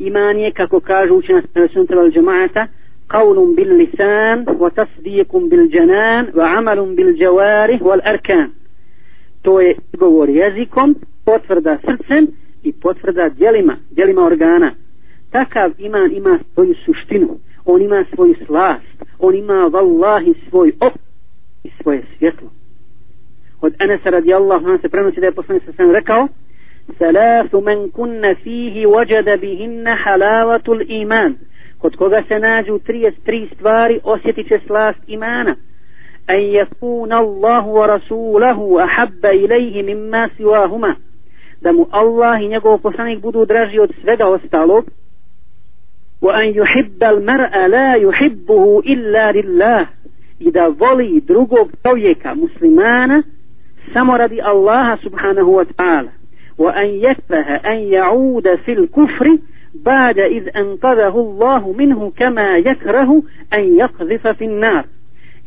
iman je kako kažu učenjaci sunnata wal jamaata قول باللسان وتصديق بالجنان وعمل بالجوارح والأركان to je govor jezikom, potvrda srcem i potvrda djelima, djelima organa. Takav iman ima svoju suštinu, on ima svoju slast, on ima vallahi svoj op i svoje svjetlo. Od Anasa radijallahu anhu se prenosi da je poslanik sa sam rekao ثلاث من كن fihi wajada بهن حلاوة iman. Kod koga se nađu 33 stvari osjetit će slast imana. An yakuna Allahu wa rasuluhu ahabba ilayhi mimma siwahuma. Da mu Allah i njegov poslanik budu draži od svega ostalog. Wa an yuhibba al-mar'a la yuhibbuhu illa lillah. I da voli drugog čovjeka muslimana samo radi Allaha subhanahu wa ta'ala. وأن يكره أن يعود في الكفر بعد إذ أنقذه الله منه كما يكره أن يقذف في النار.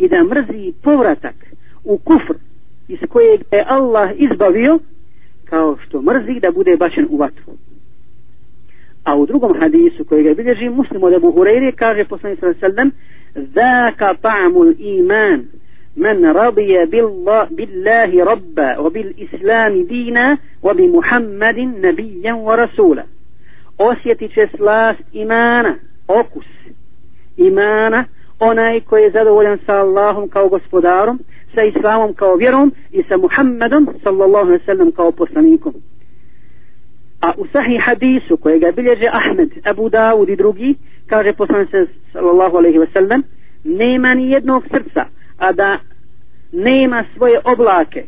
إذا مرزي طورتك وكفر إسكويك الله إزبابيو كاوشتو مرزي دا بودي باشن أواتفو a u drugom hadisu koji مسلم bilježi muslim od Ebu صلى الله عليه وسلم ذاك طعم الإيمان. من رضي بالله, بالله ربا وبالإسلام دينا وبمحمد نبيا ورسولا osjetit će slast imana, okus imana, onaj koji je zadovoljan sa Allahom kao gospodarom, sa Islamom kao vjerom i sa Muhammedom sallallahu alaihi sallam kao poslanikom. A u sahih hadisu kojega bilježe Ahmed, Abu Dawud i drugi, kaže poslanik sallallahu alaihi sallam, nema ni jednog srca, a da nema svoje oblake,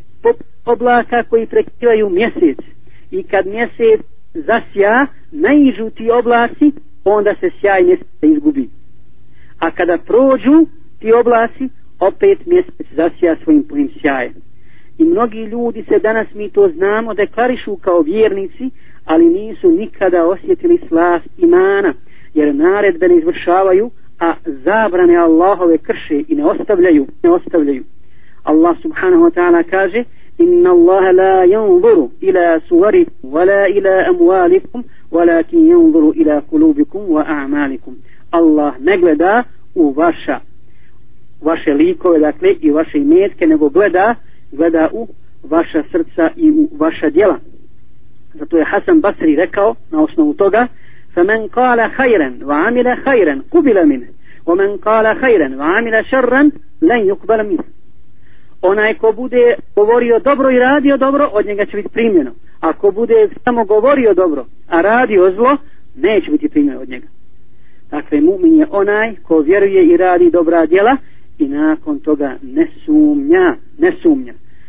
oblaka koji prekrivaju mjesec. I kad mjesec zasja naižu ti oblasi, onda se sjaj mjeseca izgubi. A kada prođu ti oblasi, opet mjesec zasja svojim punim sjajem. I mnogi ljudi se danas, mi to znamo, deklarišu kao vjernici, ali nisu nikada osjetili slast imana, jer naredbe ne izvršavaju, a zabrane Allahove krše i ne ostavljaju, ne ostavljaju. Allah subhanahu wa ta'ala kaže, إن الله لا ينظر إلى صوركم ولا إلى أموالكم ولكن ينظر إلى قلوبكم وأعمالكم الله نجلدا وvaša vaše likove dakle i vaše imetke nego gleda gleda u vaša srca i u vaša djela zato je Hasan Basri rekao na osnovu toga فمن قال خيرا وعمل خيرا قبل منه ومن قال خيرا وعمل شرا لن يقبل منه onaj ko bude govorio dobro i radio dobro, od njega će biti primljeno. Ako bude samo govorio dobro, a radio zlo, neće biti primljeno od njega. Dakle, mumin je onaj ko vjeruje i radi dobra djela i nakon toga ne sumnja, ne sumnja.